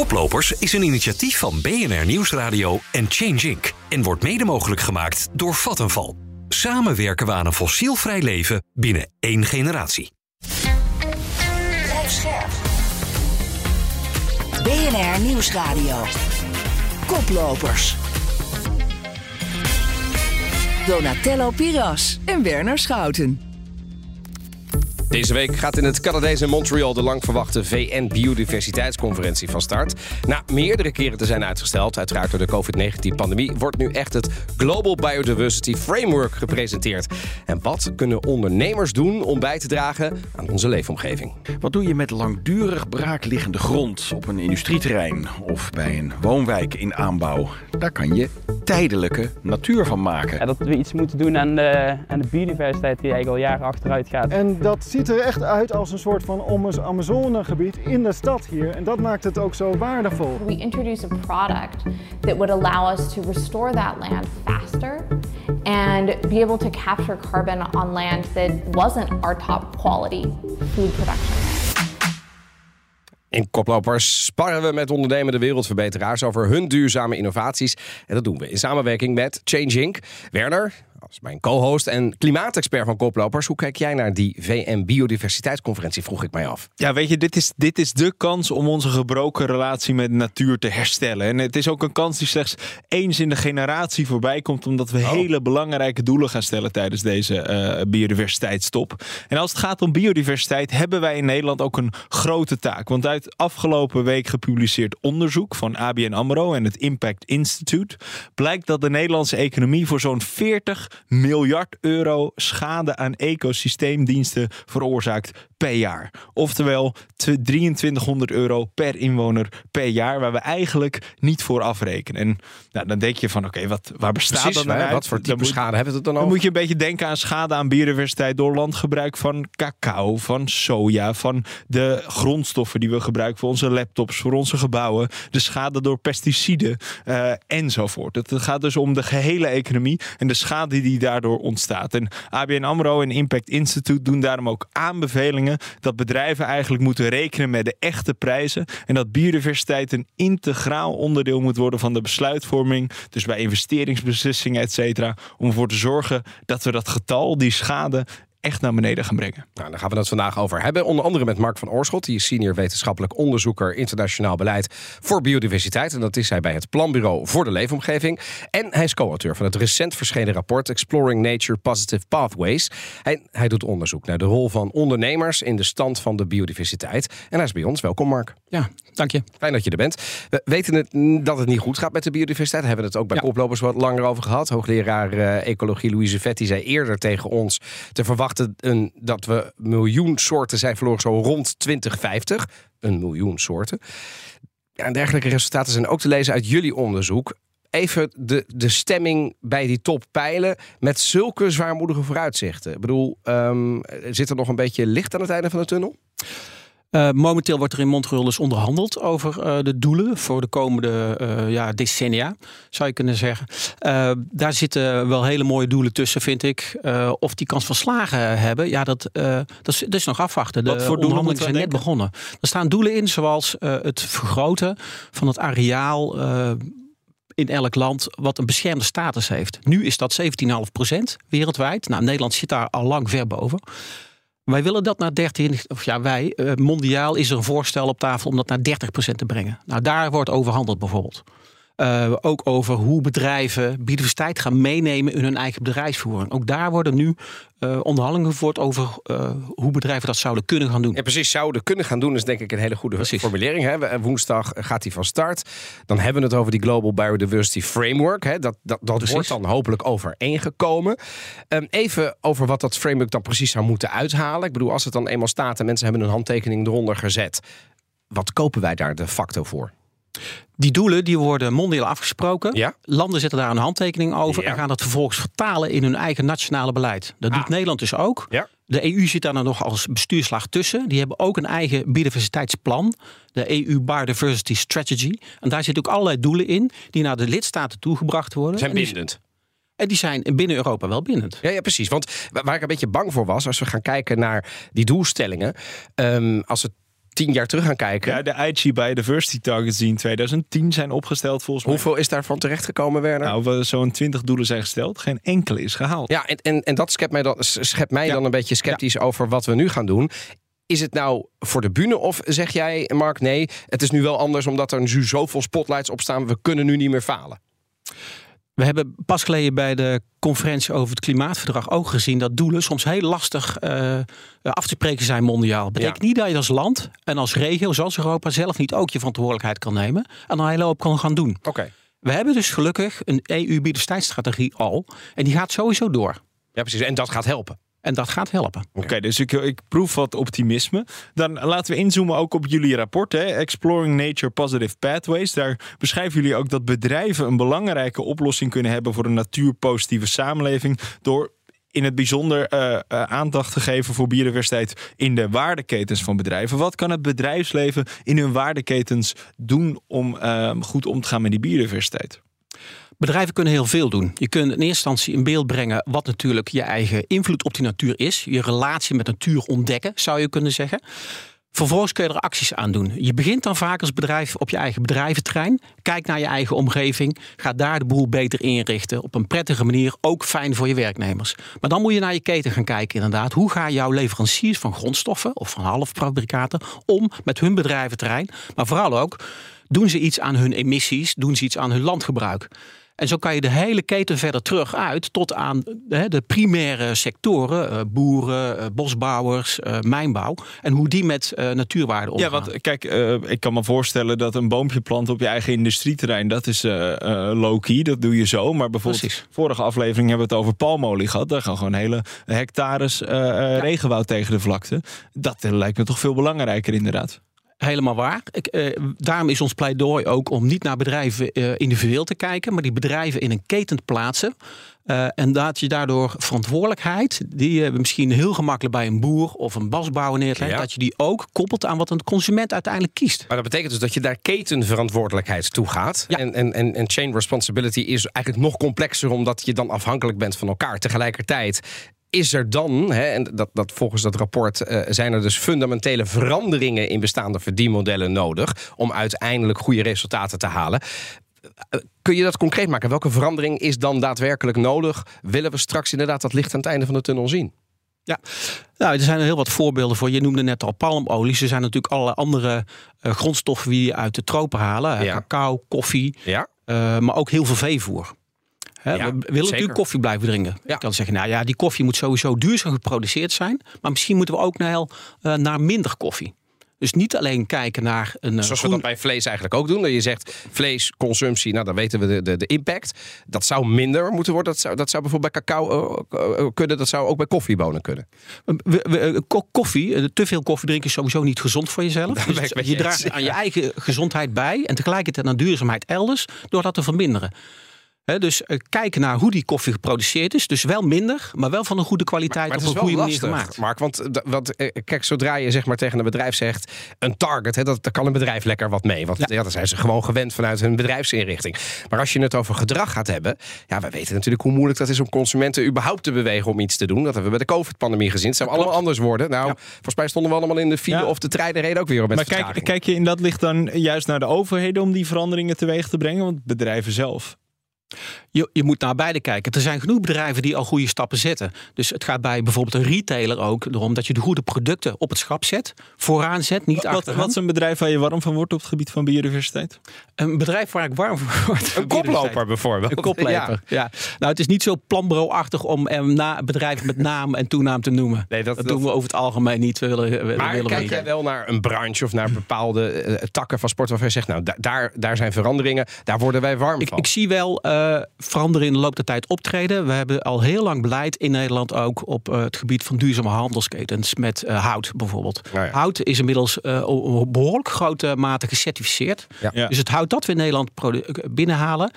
Koplopers is een initiatief van BNR Nieuwsradio en Change Inc. en wordt mede mogelijk gemaakt door Vattenval. Samen werken we aan een fossielvrij leven binnen één generatie. BNR Nieuwsradio. Koplopers. Donatello Piras en Werner Schouten. Deze week gaat in het Canadese Montreal de lang verwachte VN-biodiversiteitsconferentie van start. Na meerdere keren te zijn uitgesteld, uiteraard door de COVID-19-pandemie, wordt nu echt het Global Biodiversity Framework gepresenteerd. En wat kunnen ondernemers doen om bij te dragen aan onze leefomgeving? Wat doe je met langdurig braakliggende grond op een industrieterrein of bij een woonwijk in aanbouw? Daar kan je tijdelijke natuur van maken. Ja, dat we iets moeten doen aan de, aan de biodiversiteit die eigenlijk al jaren achteruit gaat. En dat ziet er echt uit als een soort van Amazonegebied in de stad hier. En dat maakt het ook zo waardevol. We introduce a product that would allow us to restore that land faster and be able to capture carbon on land that wasn't our top quality food production. In Koplopers sparren we met ondernemende wereldverbeteraars over hun duurzame innovaties. En dat doen we in samenwerking met Change Inc. Werner, als mijn co-host en klimaatexpert van Koplopers. Hoe kijk jij naar die VN-biodiversiteitsconferentie, vroeg ik mij af. Ja, weet je, dit is, dit is de kans om onze gebroken relatie met natuur te herstellen. En het is ook een kans die slechts eens in de generatie voorbij komt, omdat we Oh. hele belangrijke doelen gaan stellen tijdens deze eh biodiversiteitstop. En als het gaat om biodiversiteit, hebben wij in Nederland ook een grote taak. Want uit afgelopen week gepubliceerd onderzoek van ABN AMRO en het Impact Institute blijkt dat de Nederlandse economie voor zo'n 40 miljard euro schade aan ecosysteemdiensten veroorzaakt per jaar. Oftewel te 2300 euro per inwoner per jaar, waar we eigenlijk niet voor afrekenen. En nou, dan denk je van, oké, wat waar bestaat Precies, dat nou wat voor Dan type moet- schade hebben we het dan dan over? moet je een beetje denken aan schade aan biodiversiteit door landgebruik van cacao, van soja, van de grondstoffen die we gebruiken voor onze laptops, voor onze gebouwen, de schade door pesticiden eh, enzovoort. Het gaat dus om de gehele economie en de schade die daardoor ontstaat. En ABN AMRO en Impact Institute doen daarom ook aanbevelingen dat bedrijven eigenlijk moeten rekenen met de echte prijzen en dat biodiversiteit een integraal onderdeel moet worden van de besluitvorming, dus bij investeringsbeslissingen, et cetera, om ervoor te zorgen dat we dat getal, die schade, echt naar beneden gaan brengen. Nou, daar gaan we het vandaag over hebben. Onder andere met Mark van Oorschot. Die is senior wetenschappelijk onderzoeker internationaal beleid voor biodiversiteit. En dat is hij bij het Planbureau voor de Leefomgeving. En hij is co-auteur van het recent verschenen rapport Exploring Nature Positive Pathways. Hij, hij doet onderzoek naar de rol van ondernemers in de stand van de biodiversiteit. En hij is bij ons. Welkom Mark. Ja, dank je. Fijn dat je er bent. We weten het, dat het niet goed gaat met de biodiversiteit. Daar hebben we het ook bij Ja. Koplopers wat langer over gehad. Hoogleraar eh, ecologie Louise Vetti zei eerder tegen ons te verwachten een, dat we miljoen soorten zijn verloren zo rond 2050. Een miljoen soorten. Ja, en dergelijke resultaten zijn ook te lezen uit jullie onderzoek. Even de, de stemming bij die top peilen met zulke zwaarmoedige vooruitzichten. Ik bedoel, ehm, zit er nog een beetje licht aan het einde van de tunnel? Eh, momenteel wordt er in Montreal dus onderhandeld over eh, de doelen voor de komende eh, ja, decennia, zou je kunnen zeggen. Daar zitten wel hele mooie doelen tussen, vind ik. Of die kans van slagen hebben, ja, dat, dat, is, dat is nog afwachten. De Wat voor onderhandelingen zijn net begonnen. Er staan doelen in, zoals het vergroten van het areaal. in elk land wat een beschermde status heeft. Nu is dat 17,5% wereldwijd. Nou, Nederland zit daar al lang ver boven. Wij willen dat naar 13, of ja, wij, eh, mondiaal is er een voorstel op tafel om dat naar 30% te brengen. Nou, daar wordt overhandeld bijvoorbeeld. Eh, ook over hoe bedrijven biodiversiteit gaan meenemen in hun eigen bedrijfsvoering. Ook daar worden nu eh, onderhandelingen gevoerd over eh, hoe bedrijven dat zouden kunnen gaan doen. Ja, precies. Zouden kunnen gaan doen is denk ik een hele goede Precies. formulering. Hè. Woensdag gaat hij van start. Dan hebben we het over die Global Biodiversity Framework. Hè. Dat, dat, dat Precies. wordt dan hopelijk overeengekomen. Ehm, even over wat dat framework dan precies zou moeten uithalen. Ik bedoel, als het dan eenmaal staat en mensen hebben een handtekening eronder gezet. Wat kopen wij daar de facto voor? Die doelen die worden mondiaal afgesproken. Ja. Landen zetten daar een handtekening over Ja. en gaan dat vervolgens vertalen in hun eigen nationale beleid. Dat doet Ah. Nederland dus ook. Ja. De EU zit daar dan nog als bestuurslaag tussen. Die hebben ook een eigen biodiversiteitsplan, de EU Biodiversity Strategy. En daar zitten ook allerlei doelen in die naar de lidstaten toegebracht worden. Zijn bindend. En die zijn binnen Europa wel bindend. Ja, ja, precies. Want wa- waar ik een beetje bang voor was, als we gaan kijken naar die doelstellingen. ehm, als het tien jaar terug gaan kijken. Ja, de IG Biodiversity Targets die in 2010 zijn opgesteld volgens mij. Hoeveel is daarvan terechtgekomen, Werner? Nou, zo'n 20 doelen zijn gesteld. Geen enkele is gehaald. Ja, en, en, en dat schept mij, dan, schept mij Ja. dan een beetje sceptisch over wat we nu gaan doen. Is het nou voor de bühne of zeg jij, Mark, nee, het is nu wel anders omdat er nu zoveel spotlights op staan, we kunnen nu niet meer falen? We hebben pas geleden bij de conferentie over het klimaatverdrag ook gezien dat doelen soms heel lastig eh, af te spreken zijn mondiaal. Betekent niet dat je als land en als regio, zoals Europa, zelf niet ook je verantwoordelijkheid kan nemen en een hele hoop kan gaan doen. Oké. We hebben dus gelukkig een EU-biodiversiteitsstrategie al en die gaat sowieso door. Ja, precies. En dat gaat helpen. En dat gaat helpen. Oké, dus ik, ik proef wat optimisme. Dan laten we inzoomen ook op jullie rapport, hè? Exploring Nature Positive Pathways. Daar beschrijven jullie ook dat bedrijven een belangrijke oplossing kunnen hebben voor een natuurpositieve samenleving. Door in het bijzonder eh, eh, aandacht te geven voor biodiversiteit in de waardeketens van bedrijven. Wat kan het bedrijfsleven in hun waardeketens doen om eh, goed om te gaan met die biodiversiteit? Bedrijven kunnen heel veel doen. Je kunt in eerste instantie in beeld brengen wat natuurlijk je eigen invloed op die natuur is. Je relatie met natuur ontdekken, zou je kunnen zeggen. Vervolgens kun je er acties aan doen. Je begint dan vaak als bedrijf op je eigen bedrijventerrein. Kijk naar je eigen omgeving. Ga daar de boel beter inrichten. Op een prettige manier. Ook fijn voor je werknemers. Maar dan moet je naar je keten gaan kijken inderdaad. Hoe gaan jouw leveranciers van grondstoffen of van halffabrikaten om met hun bedrijventerrein. Maar vooral ook, doen ze iets aan hun emissies? Doen ze iets aan hun landgebruik? En zo kan je de hele keten verder terug uit tot aan hè, de primaire sectoren, eh, boeren, eh, bosbouwers, eh, mijnbouw. En hoe die met natuurwaarden omgaan. Ja, want kijk, ik kan me voorstellen dat een boompje planten op je eigen industrieterrein, dat is low-key, dat doe je zo. Maar bijvoorbeeld, Precies. vorige aflevering hebben we het over palmolie gehad. Daar gaan gewoon hele hectares regenwoud tegen de vlakte. Dat lijkt me toch veel belangrijker inderdaad. Helemaal waar. Ik, eh, daarom is ons pleidooi ook om niet naar bedrijven eh, individueel te kijken, maar die bedrijven in een keten te plaatsen. Eh, en dat je daardoor verantwoordelijkheid, die je misschien heel gemakkelijk bij een boer of een basbouwer neerlegt, Ja. dat je die ook koppelt aan wat een consument uiteindelijk kiest. Maar dat betekent dus dat je daar ketenverantwoordelijkheid toe gaat. Ja. En, en, en, en chain responsibility is eigenlijk nog complexer, omdat je dan afhankelijk bent van elkaar. Tegelijkertijd is er dan, hè, en dat, dat volgens dat rapport eh, zijn er dus fundamentele veranderingen in bestaande verdienmodellen nodig om uiteindelijk goede resultaten te halen. Kun je dat concreet maken? Welke verandering is dan daadwerkelijk nodig? Willen we straks inderdaad dat licht aan het einde van de tunnel zien? Ja, nou, er zijn er heel wat voorbeelden voor. Je noemde net al palmolie. Er zijn natuurlijk allerlei andere eh, grondstoffen die je uit de tropen halen. Ja. Cacao, koffie, Ja. eh, maar ook heel veel veevoer. Hè, Ja, we willen natuurlijk koffie blijven drinken. Ja. Je kan zeggen, nou ja, die koffie moet sowieso duurzaam geproduceerd zijn. Maar misschien moeten we ook naar, eh, naar minder koffie. Dus niet alleen kijken naar een eh, Zoals we groen- dat bij vlees eigenlijk ook doen. Dat je zegt vleesconsumptie, nou dan weten we de, de, de impact. Dat zou minder moeten worden. Dat zou, dat zou bijvoorbeeld bij cacao eh, kunnen. Dat zou ook bij koffiebonen kunnen. We- we- ko- koffie, te veel koffie drinken is sowieso niet gezond voor jezelf. Dus je je draagt aan je eigen gezondheid bij en tegelijkertijd aan duurzaamheid elders door dat te verminderen. Dus eh, kijken naar hoe die koffie geproduceerd is. Dus wel minder, maar wel van een goede kwaliteit Maar op het is een goede lastig, manier gemaakt. Mark. Want, eh, want kijk, zodra je zeg maar tegen een bedrijf zegt... een target, hè, dat, daar kan een bedrijf lekker wat mee. Want ja. daar zijn ze gewoon gewend vanuit hun bedrijfsinrichting. Maar als je het over gedrag gaat hebben... ja, we weten natuurlijk hoe moeilijk dat is om consumenten überhaupt te bewegen om iets te doen. Dat hebben we bij de COVID-pandemie gezien. Het zou allemaal anders worden. Nou, volgens mij stonden we allemaal in de file Ja. of de treinen reden ook weer op met maar kijk, kijk je in dat licht dan juist naar de overheden om die veranderingen teweeg te brengen? Want bedrijven zelf. Je, je moet naar beide kijken. Er zijn genoeg bedrijven die al goede stappen zetten. Dus het gaat bij bijvoorbeeld een retailer ook erom dat je de goede producten op het schap zet. Vooraan zet, niet Wat, achteraan. wat is een bedrijf waar je warm van wordt op het gebied van biodiversiteit? Een bedrijf waar ik warm voor word. een koploper bijvoorbeeld. Een koploper. Ja. Nou, het is niet zo planbureauachtig om eh, na, bedrijven met naam en toenaam te noemen. Nee, dat- dat, dat- doen we over het algemeen niet. We willen, we, Maar willen kijk jij wel naar een branche of naar bepaalde eh, takken van sport waarvan je zegt, nou da- daar, daar zijn veranderingen, daar worden wij warm Ik, van. ik zie wel eh, veranderen in de loop der tijd optreden. We hebben al heel lang beleid in Nederland ook op eh, het gebied van duurzame handelsketens met eh, hout bijvoorbeeld. Nou ja. Hout is inmiddels op behoorlijk grote mate gecertificeerd. Ja. Dus het hout dat we in Nederland binnenhalen,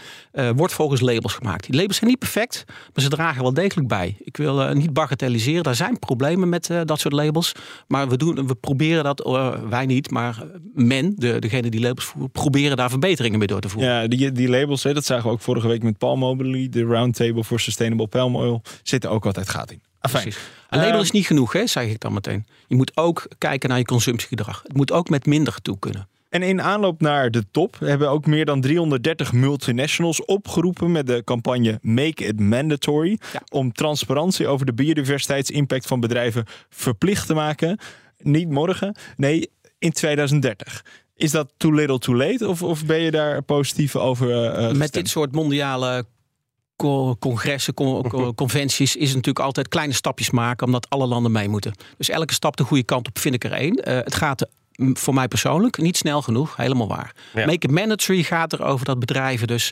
wordt volgens labels gemaakt. Die labels zijn niet perfect, maar ze dragen wel degelijk bij. Ik wil niet bagatelliseren. Daar zijn problemen met dat soort labels. Maar we, doen, we proberen dat, wij niet, maar men, de, degene die labels voeren, proberen daar verbeteringen mee door te voeren. Ja, die, die labels, hè, dat zagen we ook vorige week week met Palmobilie, de Roundtable for Sustainable Palm Oil, zitten ook altijd gaat in. Afijn. Precies. Een label is niet genoeg, hè, zeg ik dan meteen. Je moet ook kijken naar je consumptiegedrag. Het moet ook met minder toe kunnen. En in aanloop naar de top hebben ook meer dan 330 multinationals opgeroepen met de campagne Make It Mandatory. Om transparantie over de biodiversiteitsimpact van bedrijven verplicht te maken. Niet morgen, nee, in 2030. Is dat too little too late? Of, of ben je daar positief over? eh, Met dit soort mondiale co- congressen, co- co- conventies, is het natuurlijk altijd kleine stapjes maken, omdat alle landen mee moeten. Dus elke stap de goede kant op vind ik er één. Eh, het gaat mm, voor mij persoonlijk niet snel genoeg, helemaal waar. Ja. Make it mandatory gaat erover dat bedrijven dus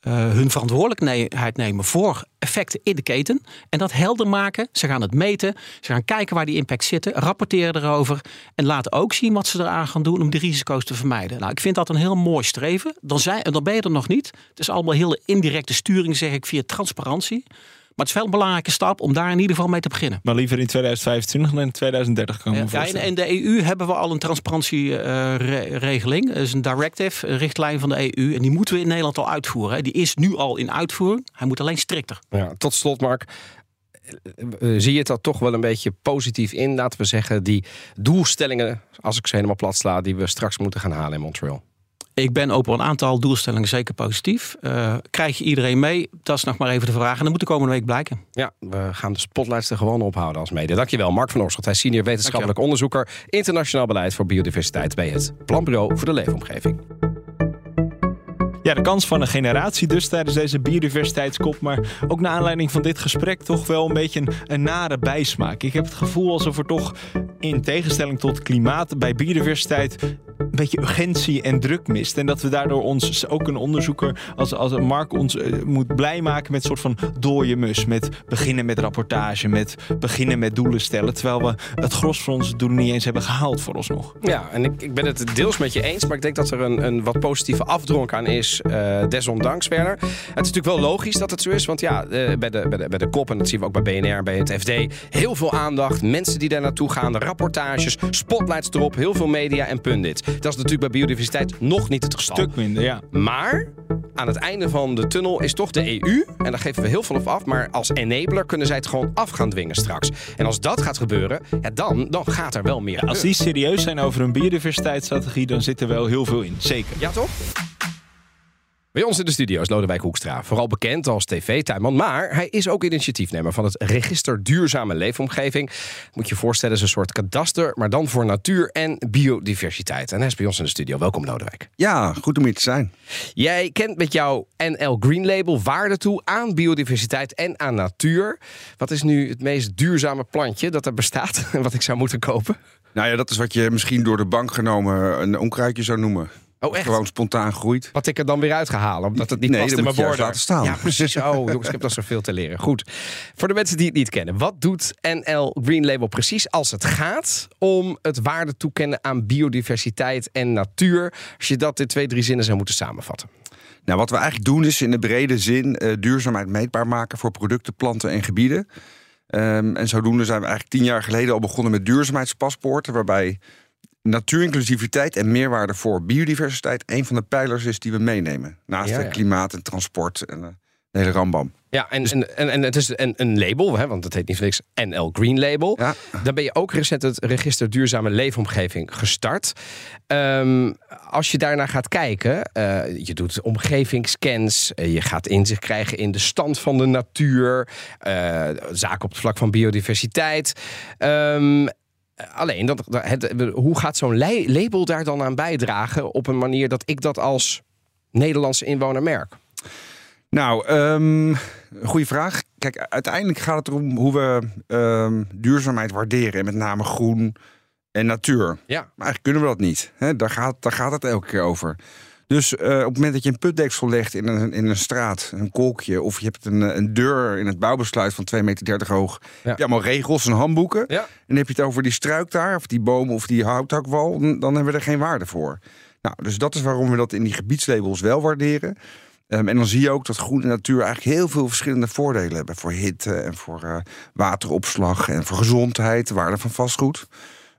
eh, hun verantwoordelijkheid nemen voor effecten in de keten. En dat helder maken. Ze gaan het meten. Ze gaan kijken waar die impacts zitten. Rapporteren erover. En laten ook zien wat ze eraan gaan doen om die risico's te vermijden. Nou, ik vind dat een heel mooi streven. Dan, zijn, dan ben je er nog niet. Het is allemaal hele indirecte sturing, zeg ik, via transparantie. Maar het is wel een belangrijke stap om daar in ieder geval mee te beginnen. Maar liever in 2025 dan in 2030 kan ik Ja, en in de EU hebben we al een transparantieregeling. Dat is een directive, een richtlijn van de EU. En die moeten we in Nederland al uitvoeren. hè. Die is nu al in uitvoering. Hij moet alleen strikter. Ja, tot slot, Mark. Eh, eh, Zie je het dat toch wel een beetje positief in? Laten we zeggen, die doelstellingen, als ik ze helemaal plat sla, die we straks moeten gaan halen in Montreal. Ik ben op een aantal doelstellingen zeker positief. Eh, krijg je iedereen mee? Dat is nog maar even de vraag. En dat moet de komende week blijken. Ja, we gaan de spotlights er gewoon ophouden als mede. Dankjewel, Mark van Oorschot. Hij is senior wetenschappelijk onderzoeker internationaal beleid voor biodiversiteit bij het Planbureau voor de Leefomgeving. Ja, de kans van een generatie dus tijdens deze biodiversiteitskop. Maar ook naar aanleiding van dit gesprek toch wel een beetje een, een nare bijsmaak. Ik heb het gevoel alsof er toch in tegenstelling tot klimaat bij biodiversiteit een beetje urgentie en druk mist. En dat we daardoor ons, ook een onderzoeker als, als Mark ons eh, moet blij maken met een soort van dooie mus. Met beginnen met rapportage, met beginnen met doelen stellen. Terwijl we het gros van onze doelen niet eens hebben gehaald voor ons nog. Ja, en ik, ik ben het deels met je eens, maar ik denk dat er een, een wat positieve afdronk aan is, eh, desondanks, Werner. Het is natuurlijk wel logisch dat het zo is, want ja, eh, bij, de, bij, de, bij de kop, en dat zien we ook bij BNR bij het FD, heel veel aandacht, mensen die daar naartoe gaan, rapportages, spotlights erop, heel veel media en pundits. Dat is natuurlijk bij biodiversiteit nog niet het geval. Stuk minder, ja. Maar aan het einde van de tunnel is toch de EU. En daar geven we heel veel op af. Maar als enabler kunnen zij het gewoon af gaan dwingen straks. En als dat gaat gebeuren, ja, dan, dan gaat er wel meer. Als die serieus zijn over een biodiversiteitsstrategie, dan zit er wel heel veel in. Zeker. Ja, toch? Bij ons in de studio is Lodewijk Hoekstra. Vooral bekend als tv-tuinman. Maar hij is ook initiatiefnemer van het Register Duurzame Leefomgeving. Moet je je voorstellen, is een soort kadaster. Maar dan voor natuur en biodiversiteit. En hij is bij ons in de studio. Welkom Lodewijk. Ja, goed om hier te zijn. Jij kent met jouw NL Green Label waarde toe aan biodiversiteit en aan natuur. Wat is nu het meest duurzame plantje dat er bestaat en wat ik zou moeten kopen? Nou ja, dat is wat je misschien door de bank genomen een onkruidje zou noemen. Oh, echt? Gewoon spontaan groeit. Wat ik er dan weer uit ga halen, omdat het niet Nee, past in mijn borden. laten staan. Ja, precies. Oh, jongens, ik heb nog zoveel te leren. Goed. Voor de mensen die het niet kennen, wat doet NL Green Label precies als het gaat om het waarde toekennen aan biodiversiteit en natuur? Als je dat in twee, drie zinnen zou moeten samenvatten. Nou, wat we eigenlijk doen is in de brede zin eh, duurzaamheid meetbaar maken voor producten, planten en gebieden. Ehm, en zodoende zijn we eigenlijk tien jaar geleden al begonnen met duurzaamheidspaspoorten, waarbij natuurinclusiviteit en meerwaarde voor biodiversiteit een van de pijlers is die we meenemen. Naast Ja, ja. klimaat en transport en eh, de hele rambam. Ja, en, en, en, en het is een, een label, hè, want het heet niet voor niks NL Green Label. Ja. Dan ben je ook recent het register Duurzame Leefomgeving gestart. Ehm, als je daarnaar gaat kijken, eh, je doet omgevingsscans, eh, je gaat inzicht krijgen in de stand van de natuur, zaken op het vlak van biodiversiteit. Ehm, alleen, dat, het, hoe gaat zo'n label daar dan aan bijdragen op een manier dat ik dat als Nederlandse inwoner merk? Nou, ehm goede vraag. Kijk, uiteindelijk gaat het erom hoe we ehm, duurzaamheid waarderen. En met name groen en natuur. Ja. Maar eigenlijk kunnen we dat niet. Hè? Daar, gaat, daar gaat het elke keer over. Dus eh, op het moment dat je een putdeksel legt in een, in een straat, een kolkje... of je hebt een, een deur in het bouwbesluit van 2,30 meter hoog... heb je allemaal regels en handboeken. Ja. En heb je het over die struik daar, of die boom of die houthakwal... dan dan hebben we er geen waarde voor. Nou, dus dat is waarom we dat in die gebiedslabels wel waarderen... Ehm, en dan zie je ook dat groen en natuur eigenlijk heel veel verschillende voordelen hebben. Voor hitte en voor eh, wateropslag en voor gezondheid, de waarde van vastgoed.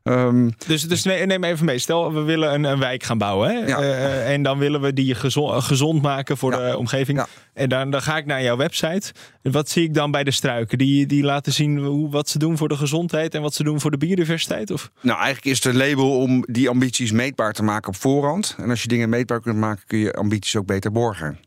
Ehm, Dus, dus nee, neem even mee. Stel, we willen een, een wijk gaan bouwen. Hè? Ja. Eh, en dan willen we die gezond, gezond maken voor de omgeving. Ja. En dan, dan ga ik naar jouw website. En wat zie ik dan bij de struiken? Die, die laten zien hoe, wat ze doen voor de gezondheid en wat ze doen voor de biodiversiteit? Of? Nou, eigenlijk is het een label om die ambities meetbaar te maken op voorhand. En als je dingen meetbaar kunt maken, kun je ambities ook beter borgen.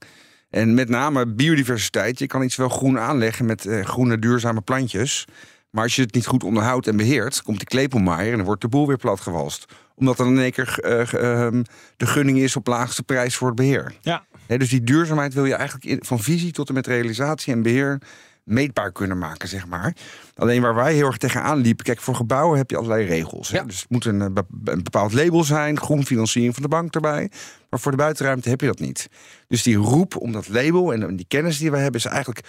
En met name biodiversiteit. Je kan iets wel groen aanleggen met eh, groene duurzame plantjes. Maar als je het niet goed onderhoudt en beheert, komt die klepelmaaier en dan wordt de boel weer platgewalst. Omdat er in één keer eh, ehm, de gunning is op laagste prijs voor het beheer. Ja. Dus die duurzaamheid wil je eigenlijk in- van visie tot en met realisatie en beheer meetbaar kunnen maken, zeg maar. Alleen waar wij heel erg tegenaan liepen, kijk, voor gebouwen heb je allerlei regels. Ja. Dus het moet een, eh, een bepaald label zijn, groen financiering van de bank erbij. Maar voor de buitenruimte heb je dat niet. Dus die roep om dat label en die kennis die we hebben, is eigenlijk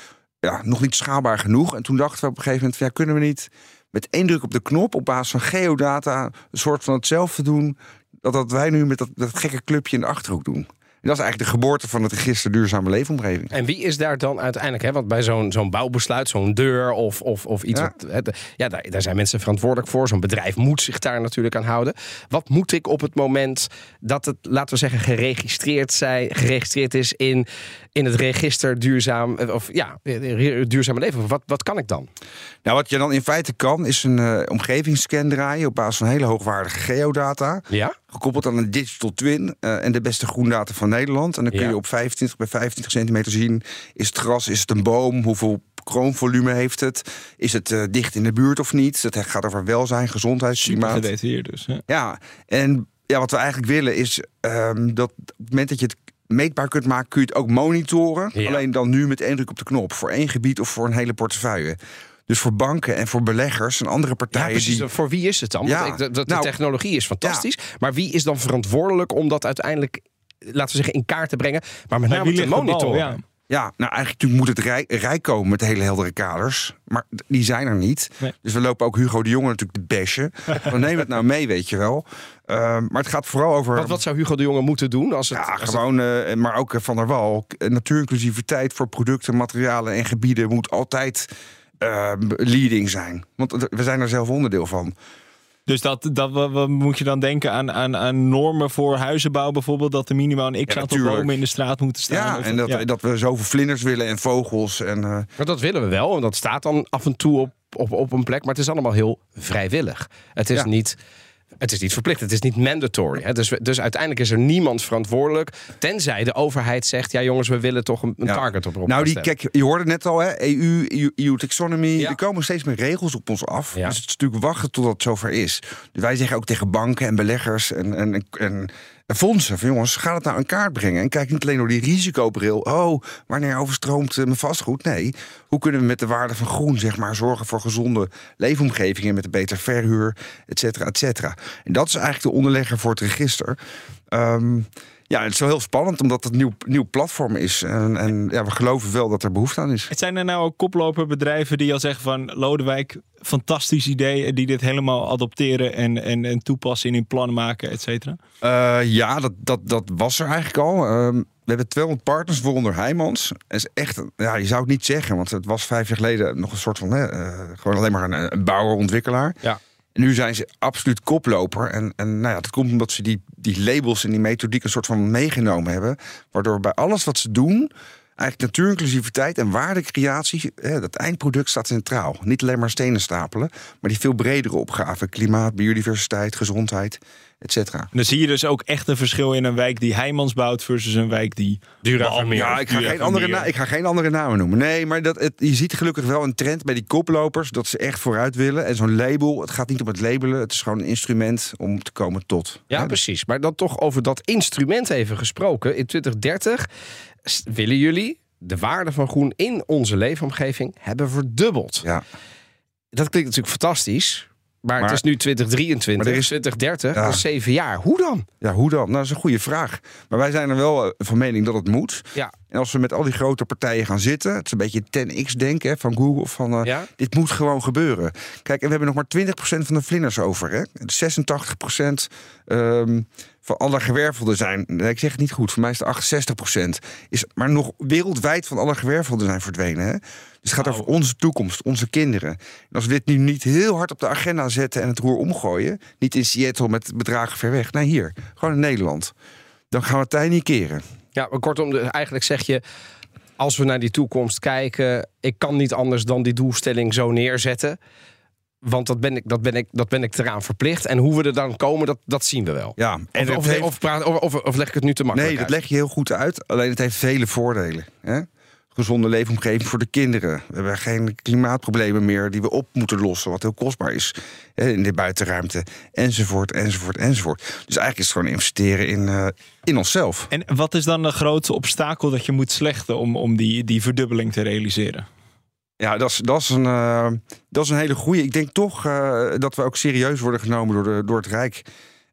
ja, nog niet schaalbaar genoeg. En toen dachten we op een gegeven moment, van, ja, kunnen we niet met één druk op de knop op basis van geodata een soort van hetzelfde doen dat, dat wij nu met dat, dat gekke clubje in de achterhoek doen. En dat is eigenlijk de geboorte van het register duurzame leefomgeving. En wie is daar dan uiteindelijk? Hè? Want bij zo'n zo'n bouwbesluit, zo'n deur of, of, of iets. Ja. wat- hè, de- ja, daar, daar zijn mensen verantwoordelijk voor. Zo'n bedrijf moet zich daar natuurlijk aan houden. Wat moet ik op het moment dat het, laten we zeggen, geregistreerd, zijn, geregistreerd is in, in het register duurzaam, of ja, duurzame leven? Wat, wat kan ik dan? Nou, wat je dan in feite kan, is een eh, omgevingsscan draaien op basis van hele hoogwaardige geodata. Ja? Gekoppeld aan een digital twin eh, en de beste groendata van Nederland. En dan kun Ja. je op 25 bij 25 centimeter zien: is het gras, is het een boom, hoeveel kroonvolume heeft het, is het eh, dicht in de buurt of niet. Het gaat over welzijn, gezondheid, Super klimaat. gedetailleerd dus. Ja. Ja, en ja, wat we eigenlijk willen is ehm, dat op het moment dat je het meetbaar kunt maken, kun je het ook monitoren. Ja. Alleen dan nu met één druk op de knop. Voor één gebied of voor een hele portefeuille. Dus voor banken en voor beleggers en andere Ja, partijen precies. die. Voor wie is het dan? Ja, ik, de, de- de nou, technologie is fantastisch. Maar wie is dan verantwoordelijk om dat uiteindelijk, laten we zeggen, in kaart te brengen? Maar met name wie te monitoren. Ja. Nou eigenlijk moet het rij, rij komen met hele heldere kaders. Maar die zijn er niet. Nee. Dus we lopen ook Hugo de Jonge natuurlijk de bashen. Dan neem het nou mee, weet je wel. Ehm, maar het gaat vooral over. Wat, wat zou Hugo de Jonge moeten doen? Als het, Ja, als het- gewoon, eh, maar ook eh, Van der Wal. K- Natuurinclusiviteit voor producten, materialen en gebieden moet altijd eh, leading zijn. Want we zijn er zelf onderdeel van. Dus dat, dat wat, wat moet je dan denken aan, aan, aan normen voor huizenbouw bijvoorbeeld? Dat er minimaal een x Ja, aantal bomen in de straat moeten staan? Ja, Of- en dat, ja. dat we zoveel vlinders willen en vogels. En, eh, Maar dat willen we wel. En dat staat dan af en toe op, op, op een plek. Maar het is allemaal heel vrijwillig. Het is, Ja. niet, het is niet verplicht. Het is niet mandatory. Hè. Dus, dus uiteindelijk is er niemand verantwoordelijk. Tenzij de overheid zegt... ja jongens, we willen toch een, een Ja. target op nou, die, kijk, je hoorde net al, hè? EU, EU, EU taxonomy. Ja. Er komen steeds meer regels op ons af. Ja. Dus het is natuurlijk wachten totdat het zover is. Dus wij zeggen ook tegen banken en beleggers en, en, en fondsen: van jongens, ga het nou in kaart brengen. En kijk niet alleen door die risicobril. Oh, wanneer overstroomt eh, mijn vastgoed? Nee. Hoe kunnen we met de waarde van groen, zeg maar, zorgen voor gezonde leefomgevingen met een beter verhuur, et cetera, et cetera. En dat is eigenlijk de onderlegger voor het register. Ehm, ja, het is wel heel spannend omdat het een nieuw, nieuw platform is. En, en ja, we geloven wel dat er behoefte aan is. Het zijn er nou ook koploperbedrijven die al zeggen van Lodewijk, fantastisch idee, en die dit helemaal adopteren en, en, en toepassen in hun plannen maken, et cetera? Eh, ja, dat, dat, dat was er eigenlijk al. Ehm, we hebben 200 partners, waaronder Heijmans. Het is echt, ja, je zou het niet zeggen, want het was vijf jaar geleden nog een soort van, hè, eh, gewoon alleen maar een, een bouwer, ontwikkelaar. Ja. Nu zijn ze absoluut koploper. En, en nou ja, dat komt omdat ze die, die labels en die methodiek een soort van meegenomen hebben. Waardoor bij alles wat ze doen, eigenlijk natuurinclusiviteit en waardecreatie, dat eindproduct staat centraal. Niet alleen maar stenen stapelen, maar die veel bredere opgaven. Klimaat, biodiversiteit, gezondheid, cetera. En dan zie je dus ook echt een verschil in een wijk die Heijmans bouwt versus een wijk die... Ja, ik ga, geen andere na- ik ga geen andere namen noemen. Nee, maar dat, het, je ziet gelukkig wel een trend bij die koplopers... dat ze echt vooruit willen. En zo'n label, het gaat niet om het labelen... het is gewoon een instrument om te komen tot. Ja, Hè? precies. Maar dan toch over dat instrument even gesproken. In 2030 s- willen jullie de waarde van groen in onze leefomgeving hebben verdubbeld. Ja. Dat klinkt natuurlijk fantastisch. Maar, Maar- het is nu 2023, maar er is- 2030, Ja. dat is zeven jaar. Hoe dan? Ja, hoe dan? Nou, dat is een goede vraag. Maar wij zijn er wel eh, van mening dat het moet. Ja. En als we met al die grote partijen gaan zitten... het is een beetje 10x-denken hè, van Google... van eh, Ja? dit moet gewoon gebeuren. Kijk, en we hebben nog maar 20% van de vlinders over. Hè? 86% ehm, van alle gewervelden zijn. Ik zeg het niet goed, voor mij is het 68 procent. Is maar nog wereldwijd van alle gewervelden zijn verdwenen. Hè? Dus het gaat over onze toekomst, onze kinderen. En als we dit nu niet heel hard op de agenda zetten en het roer omgooien. Niet in Seattle met bedragen ver weg. Nee, hier. Gewoon in Nederland. Dan gaan we het tijd niet keren. Ja, maar kortom, eigenlijk zeg je... als we naar die toekomst kijken... ik kan niet anders dan die doelstelling zo neerzetten... Want dat ben ik, dat ben ik, dat ben ik eraan verplicht. En hoe we er dan komen, dat, dat zien we wel. Ja, Of, het of, heeft- of, praat- of, of, of leg ik het nu te makkelijk Nee, dat uit? leg je heel goed uit. Alleen het heeft vele voordelen. Hè? Gezonde leefomgeving voor de kinderen. We hebben geen klimaatproblemen meer die we op moeten lossen. Wat heel kostbaar is hè, in de buitenruimte. Enzovoort, enzovoort, enzovoort. Dus eigenlijk is het gewoon investeren in, eh, in onszelf. En wat is dan de grootste obstakel dat je moet slechten om, om die, die verdubbeling te realiseren? Ja, dat is, dat is, een, eh, dat is een hele goede. Ik denk toch eh, dat we ook serieus worden genomen door, de, door het Rijk.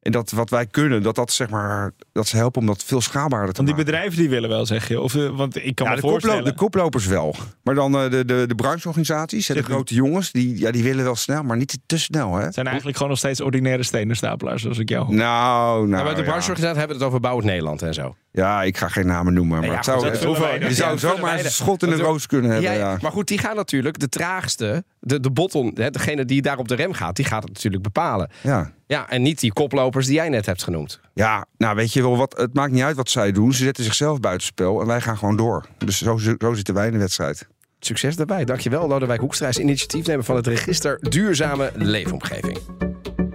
En dat wat wij kunnen, dat dat zeg maar, dat ze helpen om dat veel schaalbaarder te Want die maken. bedrijven die willen wel, zeg je. Of, eh, want ik kan Ja, me de, koplo- de koplopers wel. Maar dan eh, de, de, de brancheorganisaties, de grote jongens, die, ja, die willen wel snel, maar niet te snel. Hè? Het zijn eigenlijk gewoon nog steeds ordinaire stenenstapelaars, zoals ik jou hoor. Nou, nou. Ja, bij de ja. brancheorganisatie hebben we het over Bouwend Nederland en zo. Ja, ik ga geen namen noemen, maar Ja, het goed, zou, het- je zou zomaar een schot in de roos kunnen hebben. Ja. Maar goed, die gaan natuurlijk de traagste, de, de bottom, hè, degene die daar op de rem gaat, die gaat het natuurlijk bepalen. Ja. Ja, en niet die koplopers die jij net hebt genoemd. Ja, nou weet je wel, wat, het maakt niet uit wat zij doen. Ze zetten zichzelf buitenspel en wij gaan gewoon door. Dus zo, zo zitten wij in de wedstrijd. Succes daarbij. Dankjewel, Lodewijk Hoekstra is initiatiefnemer van het Register Duurzame Leefomgeving.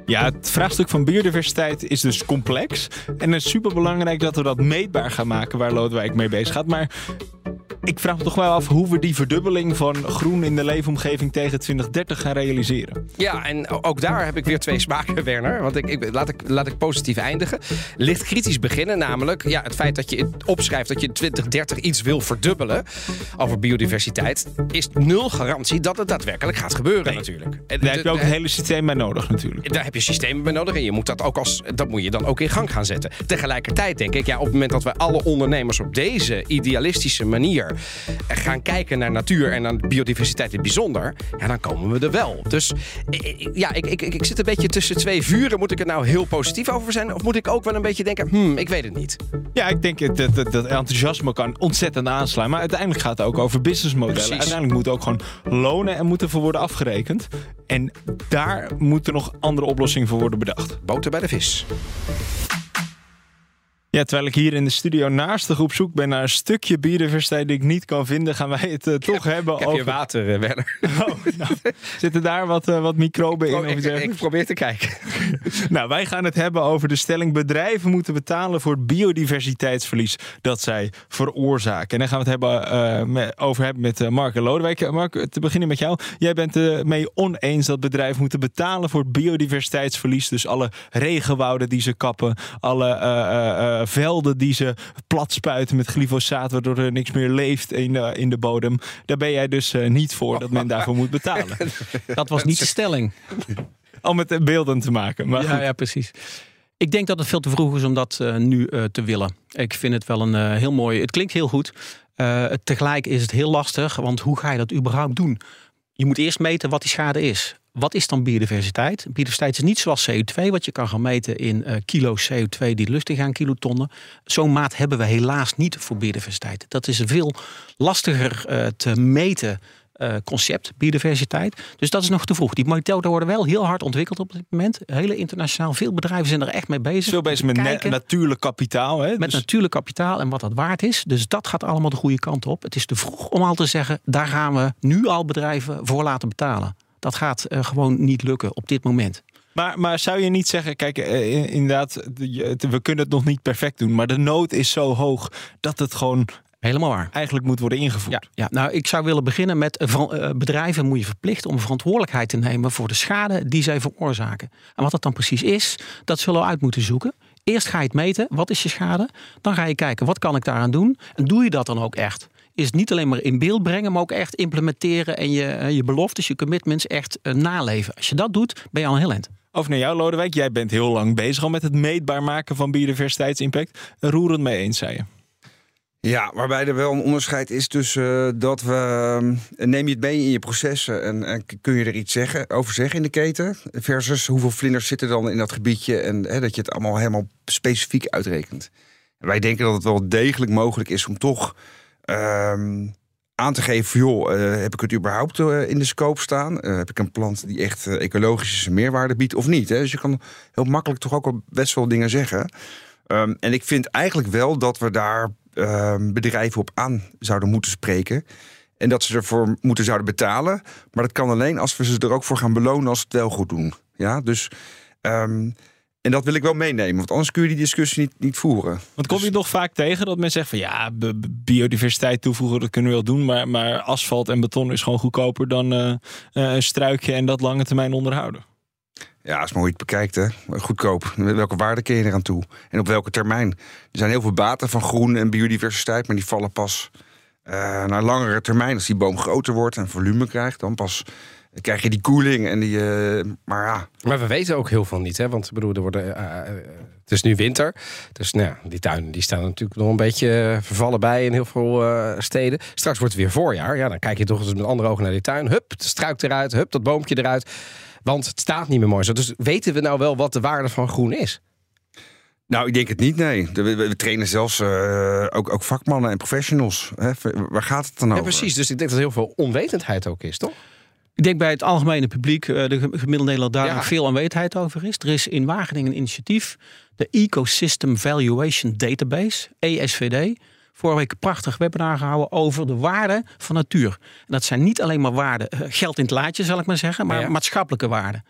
Ja, het vraagstuk van biodiversiteit is dus complex. En het is superbelangrijk dat we dat meetbaar gaan maken waar Lodewijk mee bezig gaat. Maar ik vraag me toch wel af hoe we die verdubbeling van groen in de leefomgeving tegen 2030 gaan realiseren. Ja, en ook daar heb ik weer twee smaken, Werner. Want ik, ik, laat, ik, laat ik positief eindigen. Licht kritisch beginnen, namelijk ja, het feit dat je opschrijft dat je in 2030 iets wil verdubbelen over biodiversiteit, is nul garantie dat het daadwerkelijk gaat gebeuren natuurlijk. En Daar heb je ook het hele systeem bij nodig natuurlijk. Daar heb je systemen bij nodig en je moet dat, ook als, dat moet je dan ook in gang gaan zetten. Tegelijkertijd denk ik, ja, op het moment dat wij alle ondernemers op deze idealistische manier gaan kijken naar natuur en naar biodiversiteit in het bijzonder, ja, dan komen we er wel. Dus ja, ik, ik, ik, ik zit een beetje tussen twee vuren. Moet ik er nou heel positief over zijn of moet ik ook wel een beetje denken, hmm, ik weet het niet. Ja, ik denk dat, dat, dat enthousiasme kan ontzettend aanslaan. Maar uiteindelijk gaat het ook over businessmodellen. Precies. Uiteindelijk moeten ook gewoon lonen en moeten voor worden afgerekend. En daar moeten nog andere oplossingen voor worden bedacht. Boter bij de vis. Ja, terwijl ik hier in de studio naast de groep zoek ben naar een stukje biodiversiteit die ik niet kan vinden, gaan wij het eh, toch hebben Ik heb over. hier water, Werner. Oh, nou, zitten daar wat, eh, wat microben in? Oh, ik, ik probeer te kijken. Nou, wij gaan het hebben over de stelling: bedrijven moeten betalen voor het biodiversiteitsverlies dat zij veroorzaken. En dan gaan we het hebben, met- over hebben met Mark en Lodewijk. Mark, te beginnen met jou. Jij bent het mee oneens dat bedrijven moeten betalen voor het biodiversiteitsverlies. Dus alle regenwouden die ze kappen, alle velden die ze plat spuiten met glyfosaat, waardoor er niks meer leeft in de, in de bodem. Daar ben jij dus eh, niet voor dat men daarvoor moet betalen. Dat was niet de stelling. Om het beelden te maken. Maar Ja, ja, precies. Ik denk dat het veel te vroeg is om dat eh, nu eh, te willen. Ik vind het wel een eh, heel mooi. Het klinkt heel goed. Eh, tegelijk is het heel lastig, want hoe ga je dat überhaupt doen? Je moet eerst meten wat die schade is. Wat is dan biodiversiteit? Biodiversiteit is niet zoals CO2, wat je kan gaan meten in eh, kilo CO2 die lucht in gaan, kilotonnen. Zo'n maat hebben we helaas niet voor biodiversiteit. Dat is een veel lastiger eh, te meten eh, concept, biodiversiteit. Dus dat is nog te vroeg. Die methoden worden wel heel hard ontwikkeld op dit moment. Hele internationaal. Veel bedrijven zijn er echt mee bezig. Veel bezig met na- natuurlijk kapitaal. Hè? met Dus- natuurlijk kapitaal en wat dat waard is. Dus dat gaat allemaal de goede kant op. Het is te vroeg om al te zeggen, daar gaan we nu al bedrijven voor laten betalen. Dat gaat eh, gewoon niet lukken op dit moment. Maar, maar zou je niet zeggen, kijk, eh, in- inderdaad, we kunnen het nog niet perfect doen. Maar de nood is zo hoog dat het gewoon Helemaal waar. eigenlijk moet worden ingevoerd. Ja, ja, nou, ik zou willen beginnen met eh, bedrijven moet je verplichten om verantwoordelijkheid te nemen voor de schade die zij veroorzaken. En wat dat dan precies is, dat zullen we uit moeten zoeken. Eerst ga je het meten, wat is je schade? Dan ga je kijken, wat kan ik daaraan doen? En doe je dat dan ook echt? Is het niet alleen maar in beeld brengen, maar ook echt implementeren en je, eh, je beloftes, je commitments echt eh, naleven. Als je dat doet, ben je al een heel eind. Over naar jou, Lodewijk. Jij bent heel lang bezig al met het meetbaar maken van biodiversiteitsimpact. Roerend mee eens, zei je. Ja, waarbij er wel een onderscheid is tussen uh, dat we. Uh, neem je het mee in je processen en, en, kun je er iets zeggen, over zeggen in de keten? Versus hoeveel vlinders zitten dan in dat gebiedje en hè, dat je het allemaal helemaal specifiek uitrekent. En wij denken dat het wel degelijk mogelijk is om toch ehm, aan te geven: joh, uh, heb ik het überhaupt uh, in de scope staan? Uh, heb ik een plant die echt ecologische meerwaarde biedt of niet? Hè? Dus je kan heel makkelijk toch ook wel best wel dingen zeggen. Um, en ik vind eigenlijk wel dat we daar uh, bedrijven op aan zouden moeten spreken. En dat ze ervoor moeten zouden betalen. Maar dat kan alleen als we ze er ook voor gaan belonen als ze het wel goed doen. Ja, dus. En dat wil ik wel meenemen, want anders kun je die discussie niet, niet voeren. Want kom je nog vaak tegen dat men zegt van ja, biodiversiteit toevoegen, dat kunnen we wel doen. Maar, maar asfalt en beton is gewoon goedkoper dan uh, een struikje en dat lange termijn onderhouden. Ja, als maar hoe je het bekijkt, hè. Goedkoop. Welke waarde ken je eraan toe? En op welke termijn? Er zijn heel veel baten van groen en biodiversiteit, maar die vallen pas uh, naar langere termijn. Als die boom groter wordt en volume krijgt, dan pas krijg je die koeling en die. Uh, maar ja. Maar we weten ook heel veel niet, hè? Want ik bedoel, er worden. Uh, het is nu winter. Dus nou, die tuinen die staan natuurlijk nog een beetje vervallen bij in heel veel steden. Straks wordt het weer voorjaar. Ja, dan kijk je toch eens met andere ogen naar die tuin. Hup, de struik eruit. Hup, dat boompje eruit. Want het staat niet meer mooi zo. Dus weten we nou wel wat de waarde van groen is? Nou, ik denk het niet, nee. We, trainen zelfs uh, ook, ook, vakmannen en professionals. Hè? Waar gaat het dan over? Ja, precies. Dus ik denk dat er heel veel onwetendheid ook is, toch? Ik denk bij het algemene publiek, de gemiddelde Nederland, daar ja. veel onwetendheid over is. Er is in Wageningen een initiatief, de Ecosystem Valuation Database, ESVD vorige week een prachtig webinar gehouden over de waarde van natuur. En dat zijn niet alleen maar waarden, geld in het laadje zal ik maar zeggen, maar maatschappelijke waarden.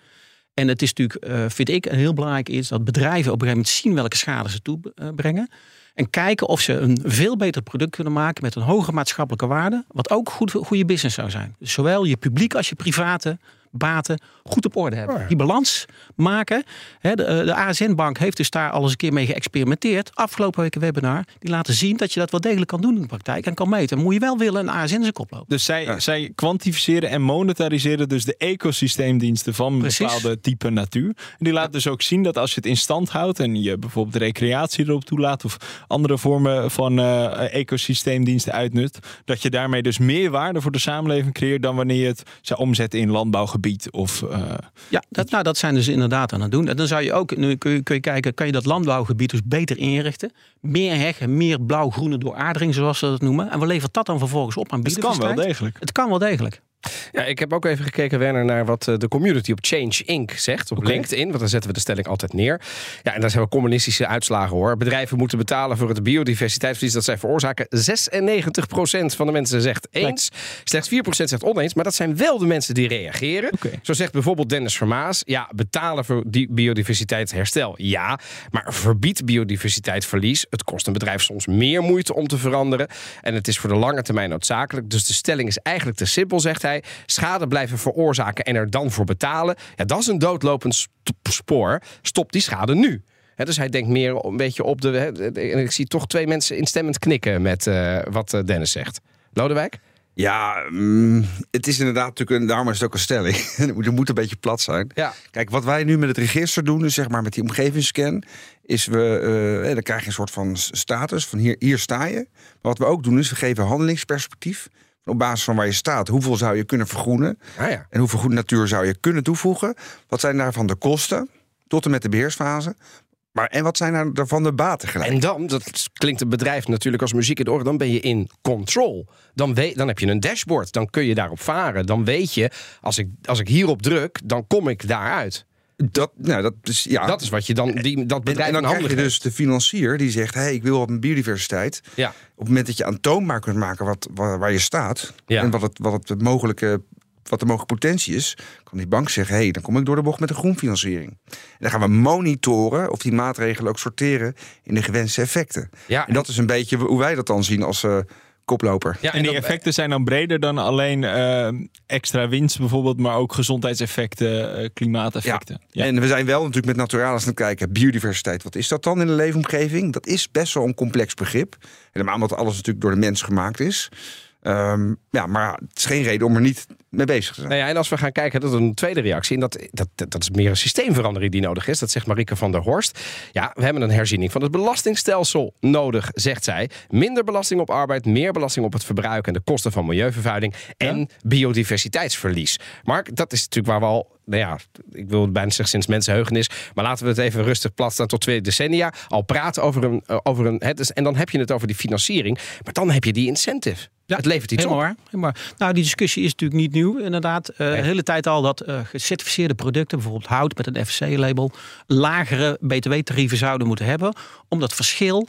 En het is natuurlijk, uh, vind ik, een heel belangrijk is dat bedrijven op een gegeven moment zien welke schade ze toebrengen. En kijken of ze een veel beter product kunnen maken met een hoge maatschappelijke waarde. Wat ook goed goede business zou zijn. Dus zowel je publiek als je private baten goed op orde hebben. Oh. Die balans maken. de, de ASN-bank heeft dus daar al eens een keer mee geëxperimenteerd. Afgelopen week een webinar. Die laten zien dat je dat wel degelijk kan doen in de praktijk. En kan meten. moet je wel willen een ASN zijn kop lopen. Dus zij, zij kwantificeren en monetariseren dus de ecosysteemdiensten van een bepaalde type natuur. En die laten dus ook zien dat als je het in stand houdt. En je bijvoorbeeld recreatie erop toelaat. Of andere vormen van uh, ecosysteemdiensten uitnut. Dat je daarmee dus meer waarde voor de samenleving creëert. Dan wanneer je het zou omzetten in of, uh... Ja, dat, nou, dat zijn dus inderdaad aan het doen. En dan zou je ook, nu kun je, kun je kijken, kan je dat landbouwgebied dus beter inrichten? Meer heggen, meer blauw-groene dooradering, zoals ze dat noemen. En we leveren dat dan vervolgens op aan biodiversiteit. Het kan wel degelijk. Het kan wel degelijk. Ja, ik heb ook even gekeken, Werner, naar wat eh, de community op Change Inc. zegt. Op okay. LinkedIn, want daar zetten we de stelling altijd neer. Ja, en daar zijn wel communistische uitslagen hoor. Bedrijven moeten betalen voor het biodiversiteitsverlies dat zij veroorzaken. 96% van de mensen zegt eens. Slechts 4% zegt oneens. Maar dat zijn wel de mensen die reageren. Okay. Zo zegt bijvoorbeeld Dennis Vermaas. Ja, betalen voor die biodiversiteitsherstel. Ja, maar verbied biodiversiteitsverlies. Het kost een bedrijf soms meer moeite om te veranderen. En het is voor de lange termijn noodzakelijk. Dus de stelling is eigenlijk te simpel, zegt hij schade blijven veroorzaken en er dan voor betalen. Ja, dat is een doodlopend spoor. Stop die schade nu. dus hij denkt meer een beetje op de. En ik zie toch twee mensen instemmend knikken met uh, wat eh, Dennis zegt. Lodewijk? Ja, mm, het is inderdaad natuurlijk een, daarom is het ook een stelling. het moet een beetje plat zijn. Ja. Kijk, wat wij nu met het register doen, dus zeg maar met die omgevingsscan, is we, uh, dan krijg je een soort van status van hier, hier sta je. Maar wat we ook doen is we geven handelingsperspectief op basis van waar je staat, hoeveel zou je kunnen vergroenen? Ah ja. En hoeveel groene natuur zou je kunnen toevoegen? Wat zijn daarvan de kosten tot en met de beheersfase? Maar en wat zijn daarvan de baten gelijk? En dan, dat klinkt een bedrijf natuurlijk als muziek in de oren, dan ben je in control. Dan, weet, dan heb je een dashboard, dan kun je daarop varen. Dan weet je, als ik, als ik hierop druk, dan kom ik daaruit. Dat, nou, dat, is, ja. dat is wat je dan die, dat bedrijf en, dan krijg je dus de financier die zegt: hey, ik wil op een biodiversiteit. Ja. Op het moment dat je aantoonbaar kunt maken wat, waar, waar je staat ja. en wat het, wat het mogelijke wat de mogelijke potentie is, kan die bank zeggen: hé, hey, dan kom ik door de bocht met een groenfinanciering. En dan gaan we monitoren of die maatregelen ook sorteren in de gewenste effecten. Ja, en dat is een beetje hoe wij dat dan zien als uh, koploper. Ja, en, die effecten zijn dan breder dan alleen uh, extra winst bijvoorbeeld, maar ook gezondheidseffecten, uh, klimaateffecten. Ja. ja. En we zijn wel natuurlijk met naturalis aan het kijken, biodiversiteit, wat is dat dan in de leefomgeving? Dat is best wel een complex begrip. Helemaal omdat alles natuurlijk door de mens gemaakt is. Ehm, ja, maar het is geen reden om er niet mee bezig te zijn. Nou ja, en als we gaan kijken, dat is een tweede reactie. En dat, dat, dat, is meer een systeemverandering die nodig is. Dat zegt Marike van der Horst. Ja, we hebben een herziening van het belastingstelsel nodig, zegt zij. Minder belasting op arbeid, meer belasting op het verbruik en de kosten van milieuvervuiling en biodiversiteitsverlies. Mark, dat is natuurlijk waar we al nou ja, ik wil bijna zeggen sinds mensenheugenis. Maar laten we het even rustig plat staan tot twee decennia. Al praten over een. eh, Over een hè, dus, en dan heb je het over die financiering. Maar dan heb je die incentive. Ja, het levert iets helemaal op. waar, helemaal. Nou, die discussie is natuurlijk niet nieuw, inderdaad. Eh, De hele tijd al dat eh, gecertificeerde producten, bijvoorbeeld hout met een FSC-label, lagere BTW-tarieven zouden moeten hebben. Om dat verschil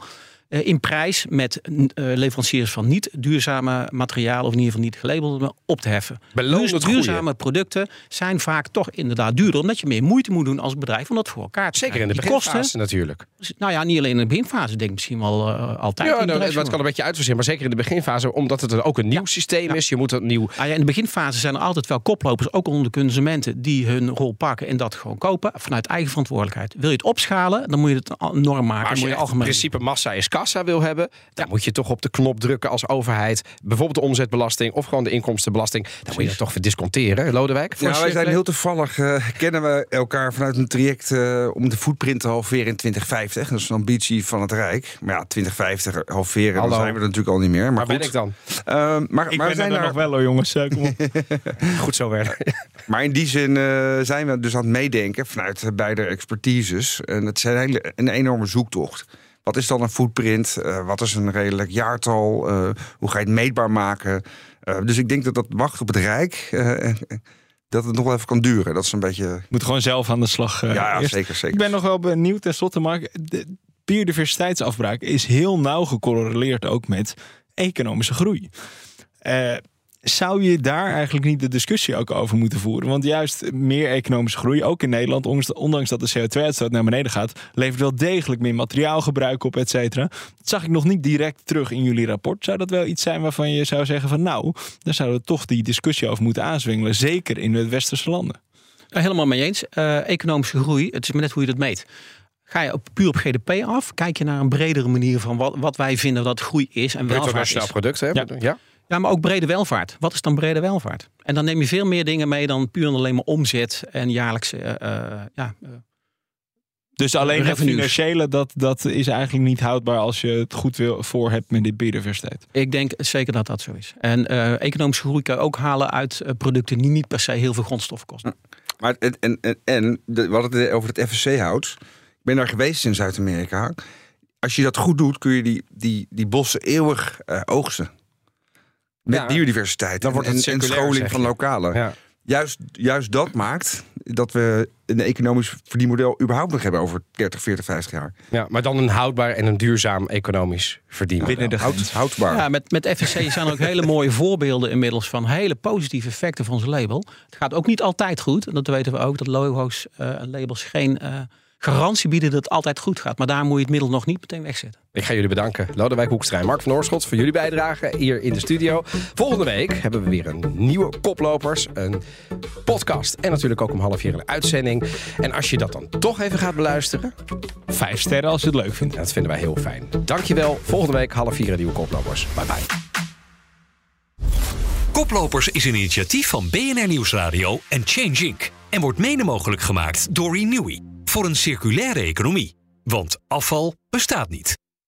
in prijs met eh, leveranciers van niet duurzame materialen, of in ieder geval niet gelabelde, op te heffen. Dus duurzame producten zijn vaak toch inderdaad duurder, omdat je meer moeite moet doen als bedrijf om dat voor elkaar te Zeker in de beginfase natuurlijk. Nou ja, niet alleen in de beginfase, ik denk misschien wel eh, altijd. Ja, nou, het kan een beetje uitverzien, maar zeker in de beginfase, omdat het er ook een nieuw systeem is. Je moet een nieuw. Ah ja, in de beginfase zijn er altijd wel koplopers, ook onder de consumenten, die hun rol pakken en dat gewoon kopen vanuit eigen verantwoordelijkheid. Wil je het opschalen, dan moet je het een norm maken. Maar als Dan je moet je echt in algemeen. principe massa is kassa wil hebben, dan moet je toch op de knop drukken als overheid. Bijvoorbeeld de omzetbelasting of gewoon de inkomstenbelasting. Dan moet je dat toch verdisconteren, Lodewijk? Voor Nou, wij zijn heel toevallig, eh, kennen we elkaar vanuit een traject eh, om de footprint te halveren in 2050. Dat is een ambitie van het Rijk. Maar ja, 2050 halveren, Hallo. dan zijn we er natuurlijk al niet meer. Maar Waar ben goed. ik dan? Ehm, maar, Ik maar, we ben zijn er daar, nog wel hoor, jongens. Kom op. Goed zo werken. maar in die zin eh, zijn we dus aan het meedenken vanuit beide expertises. En het is een, hele, een enorme zoektocht. Wat is dan een footprint? Eh, wat is een redelijk jaartal? Eh, hoe ga je het meetbaar maken? Eh, dus ik denk dat dat wacht op het Rijk. dat het nog wel even kan duren. Dat is een beetje. Moet gewoon zelf aan de slag. ja, eerst. zeker, zeker. Ik ben nog wel benieuwd, tenslotte, Mark. De biodiversiteitsafbraak is heel nauw gecorreleerd ook met economische groei. Zou je daar eigenlijk niet de discussie ook over moeten voeren? Want juist meer economische groei, ook in Nederland, ondanks- dat de CO2-uitstoot naar beneden gaat, levert wel degelijk meer materiaalgebruik op, et cetera. Dat zag ik nog niet direct terug in jullie rapport. Zou dat wel iets zijn waarvan je zou zeggen van nou, daar zouden we toch die discussie over moeten aanzwingelen, zeker in de westerse landen? Eh, Helemaal mee eens. Eh, economische groei, het is maar net hoe je dat meet. Ga je op, puur op GDP af? Kijk je naar een bredere manier van wat, wat wij vinden dat groei is en Bruto welvaart nationaal is? product, hè? Ja. ja. Ja, maar ook brede welvaart. Wat is dan brede welvaart? En dan neem je veel meer dingen mee dan puur en alleen maar omzet en jaarlijkse. eh, eh, ja, eh, Dus alleen het financiële, dat, dat is eigenlijk niet houdbaar als je het goed wil voor hebt met dit biodiversiteit. ik denk zeker dat dat zo is. En eh, economische groei kan je ook halen uit producten die niet per se heel veel grondstoffen kosten. Maar het, en, en, en hadden het over het FSC hout. Ik ben daar geweest in Zuid-Amerika. Als je dat goed doet, kun je die, die, die bossen eeuwig oogsten. Met Ja, biodiversiteit dan en, wordt het en, en circulair, scholing van lokalen. Ja. Juist, juist dat maakt dat we een economisch verdienmodel überhaupt nog hebben over 30, 40, 50 jaar. Ja, maar dan een houdbaar en een duurzaam economisch verdienen. Binnen de Houd, houdbaar. Ja, met, met FSC zijn er ook hele mooie voorbeelden inmiddels van hele positieve effecten van ons label. Het gaat ook niet altijd goed. En dat weten we ook, dat logo's eh, labels geen eh, garantie bieden dat het altijd goed gaat. Maar daar moet je het middel nog niet meteen wegzetten. Ik ga jullie bedanken. Lodewijk Hoekstra en Mark van Oorschot voor jullie bijdrage hier in de studio. Volgende week hebben we weer een nieuwe koplopers, een podcast en natuurlijk ook om half vier een uitzending. En als je dat dan toch even gaat beluisteren, Vijf sterren als je het leuk vindt. dat vinden wij heel fijn. Dankjewel. Volgende week half vier een nieuwe koplopers. Bye bye. Koplopers is een initiatief van BNR Nieuwsradio en Change Inc. En wordt mede mogelijk gemaakt door Renewy. Voor een circulaire economie. Want afval bestaat niet.